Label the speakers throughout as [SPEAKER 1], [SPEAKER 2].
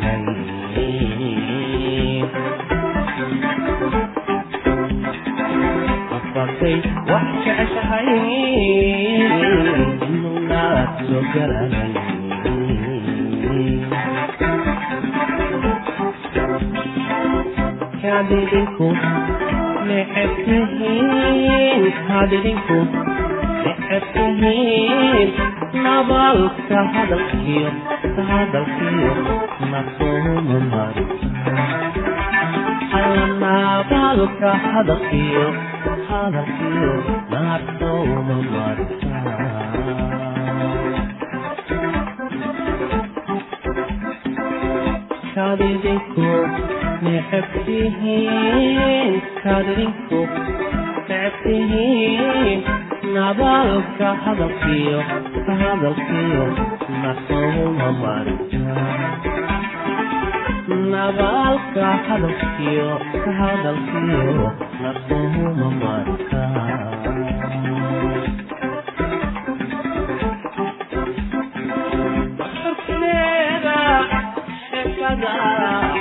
[SPEAKER 1] Bye. hadhinku necebtihiin hadhinku necebtihiin nabaalka hadalkiyo hadalkiyo nasoomu mari nabaalka hadalkiyo hadalkiyo nasoomu marta How did it go? necabtihiin kadinku necabtihiin nabaalka hadalkiyo ka hadalkiyo nasuma marnabaalka hadalkiyo ka hadalkiyo nasuma marka Yeah.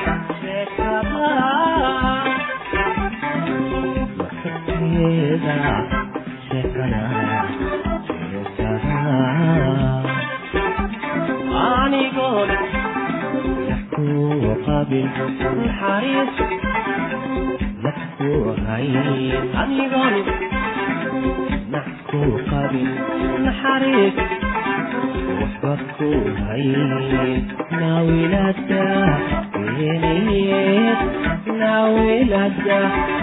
[SPEAKER 1] Yeah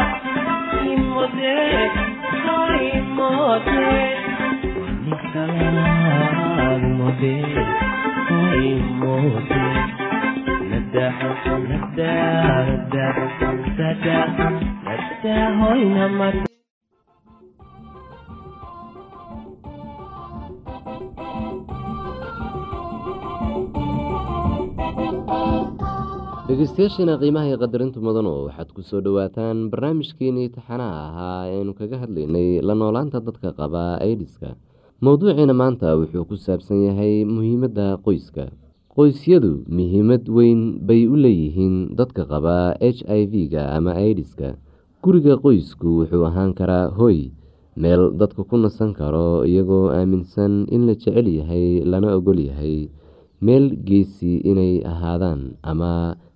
[SPEAKER 1] dt com
[SPEAKER 2] dhegeystayaashiina qiimaha iyo qadarinta mudan oo waxaad ku soo dhowaataan barnaamijkeenii taxanaha ahaa eanu kaga hadlaynay la noolaanta dadka qaba aidiska mowduuciina maanta wuxuu ku saabsan yahay muhiimadda qoyska. Qoysyadu muhiimad weyn bay u leeyihiin dadka qaba h i v-ga ama idiska guriga qoysku wuxuu ahaan karaa hoy meel dadka ku nasan karo iyagoo aaminsan in la jecel yahay lana ogol yahay meel geesi inay ahaadaan ama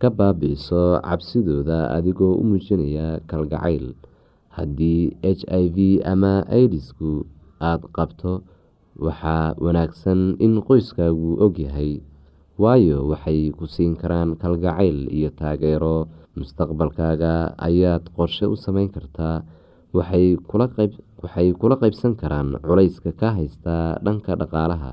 [SPEAKER 2] ka baabi'iso cabsidooda adigoo u muujinaya kalgacayl. Haddii h i v ama idisku aada qabto waxaa wanaagsan in qoyskaagu ogyahay waayo waxay ku siin karaan kalgacayl iyo taageero. Mustaqbalkaaga ayaad qorshe u sameyn kartaa waxay kula qeybsan karaan culayska ka haysta dhanka dhaqaalaha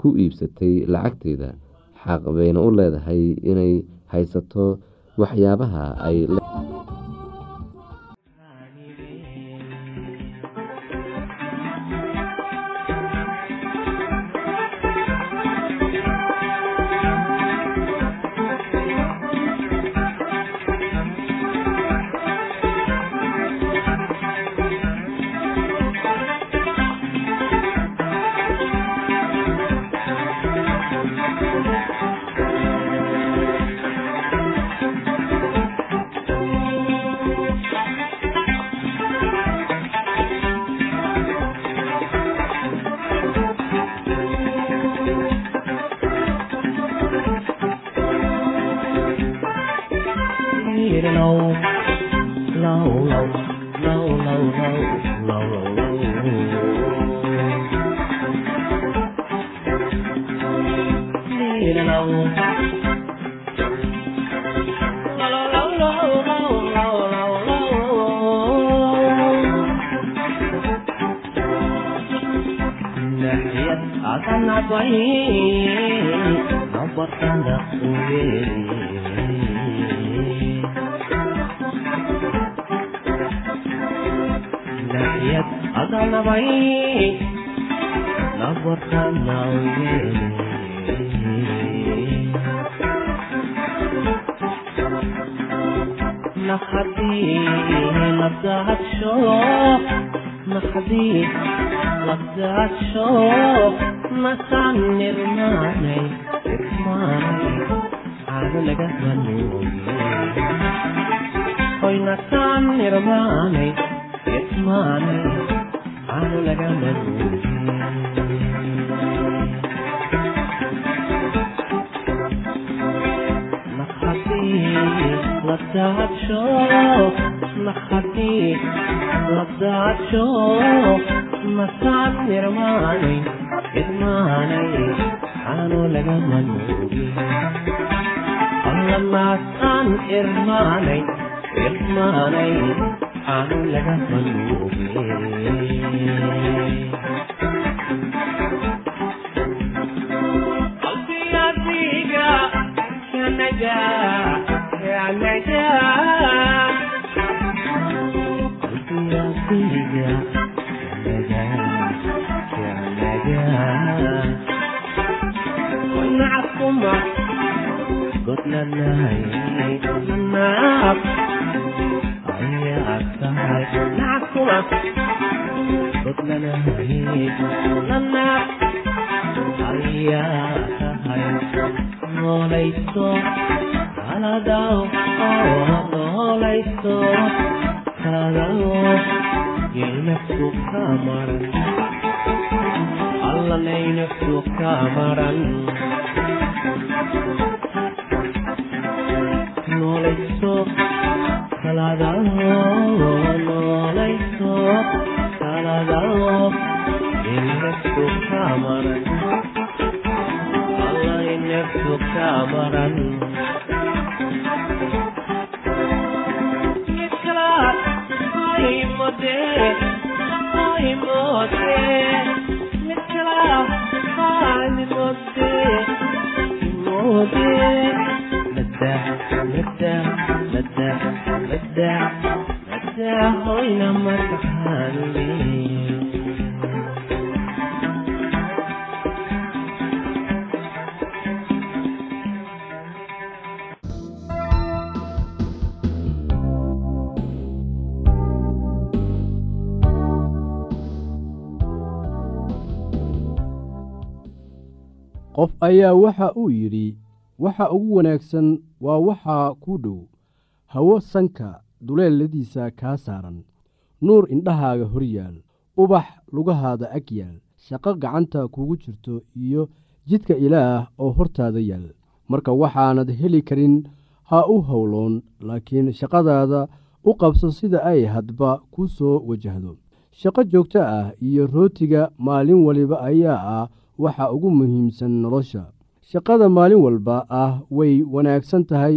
[SPEAKER 2] ku iibsatay lacagteeda xaq bayna u leedahay inay haysato waxyaabaha ay
[SPEAKER 1] low, low, low, low, low, low, low, low. Akan apa ini? Nampak tanda kuih laxyad adanabay nabartanawynaf haddii labdaadsho naf haddii labdaadsho nasaan nirmaanay irmaanay caano laga manuoy hoy nasaan nirmaanay maane aanu lagama guurin labdacasho naqati labdacasho masaad nirmaanay idmaanay aanu lagama e guurin allamaas aan irmaanay irmaanay waxaan laga maluubiye Scotland night, night, night, night, night, night, night, night, نعكما صدنا هيك لنا ayaa tahay noolayso aladow noolayso kaladow ilnaftu ka maran allanay naftu ka maran noolayso Yeah.
[SPEAKER 3] Qof ayaa waxa uu yidhi waxa ugu wanaagsan waa waxaa kuu dhow hawo sanka duleeladiisa kaa saaran. Nuur indhahaaga hor yaal. Ubax lugahaada ag yaal. Shaqo gacanta kugu jirto iyo jidka ilaah oo hortaada yaal. Marka waxaanad heli karin ha u howloon laakiin shaqadaada u qabso sida ay hadba ku soo wajahdo. Shaqo joogto ah iyo rootiga maalin waliba ayaa ah waxa ugu muhiimsan nolosha. Shaqada maalin walba ah way wanaagsan tahay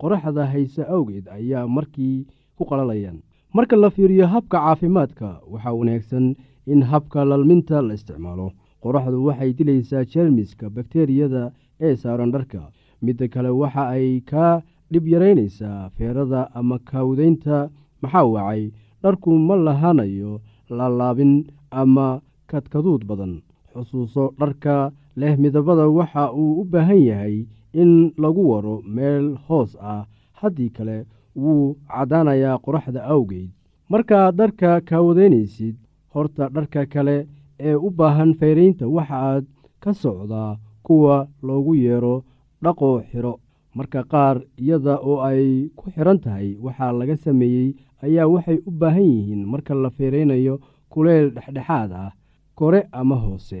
[SPEAKER 3] qoraxda hayse awgeed ayaa markii ku qalalayaan. Marka la fiiriyo habka caafimaadka waxaa wanaagsan in habka lalminta la isticmaalo. Qoraxdu waxay dilaysaa jeermiska bakteriyada ee saaran dharka. Midda kale waxa ay kaa dhib yaraynaysaa feerada ama kaawdaynta maxaa wacay? Dharku ma lahaanayo laalaabin ama kadkaduud badan. Xusuuso dharka leh midabada waxa uu u baahan yahay in lagu waro meel hoos ah. Haddii kale wuu caddaanayaa qoraxda awgeed. Markaad dharka kaawadaynaysid horta dharka kale ee u baahan fayraynta waxaaad ka socdaa kuwa loogu yeero dhaqoo xidho marka qaar iyada oo ay ku xidhan tahay waxaa laga sameeyey ayaa waxay u baahan yihiin marka la feeraynayo kuleyl dhexdhexaad ah kore ama hoose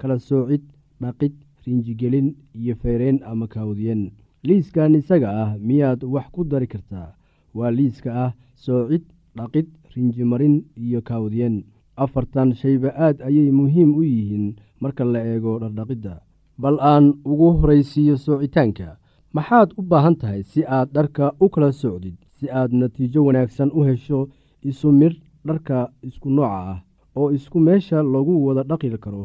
[SPEAKER 3] kala soocid dhaqid rinjigelin iyo feyreyn ama kaawdiyen liiskan isaga ah miyaad wax ku dari kartaa. Waa liiska ah soocid dhaqid rinjimarin iyo kaawdiyen afartan shayba aad ayay muhiim u yihiin marka la eego dhardhaqidda bal aan ugu horaysiiyo soocitaanka maxaad u baahan tahay si aad dharka u kala socdid si aad natiijo wanaagsan u hesho isu midh dharka isku nooca ah oo isku meesha lagu wada dhaqi karo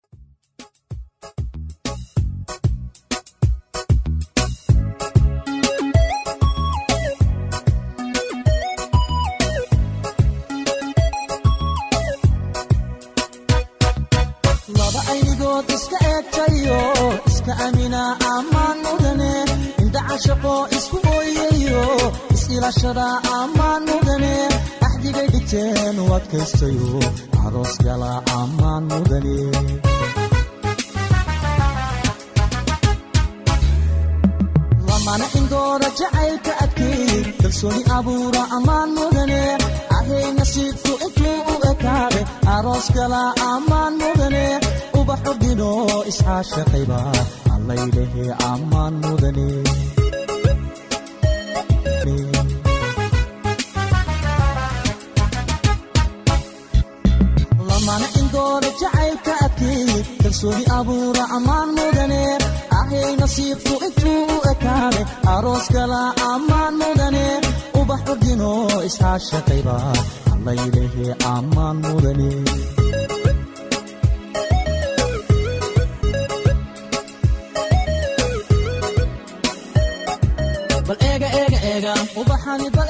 [SPEAKER 4] is-ilashada ammaan mudane axdigay
[SPEAKER 5] dhigteen u adkaystayo aroos gala ammaan mudane
[SPEAKER 4] lamana indooda jacaylka adkeey
[SPEAKER 5] kalsooni
[SPEAKER 4] abuura ammaan mudane ahay nasiibku intuu u ekaade aroos
[SPEAKER 5] gala
[SPEAKER 4] ammaan mudane ubaxu
[SPEAKER 5] dhino isxaashaqayba allaydhahe ammaan mudane
[SPEAKER 4] indooda jacaylka adkeey
[SPEAKER 5] kalsooni
[SPEAKER 4] abuura ammaan mudane. Ahay nasiibku intuu u ekaade
[SPEAKER 5] aroos
[SPEAKER 4] gala ammaan mudane. Ubaxu
[SPEAKER 5] dhino isxaashaqayba allaydhahe ammaan mudane.
[SPEAKER 6] Bal eega eega eega
[SPEAKER 4] ubaxani bal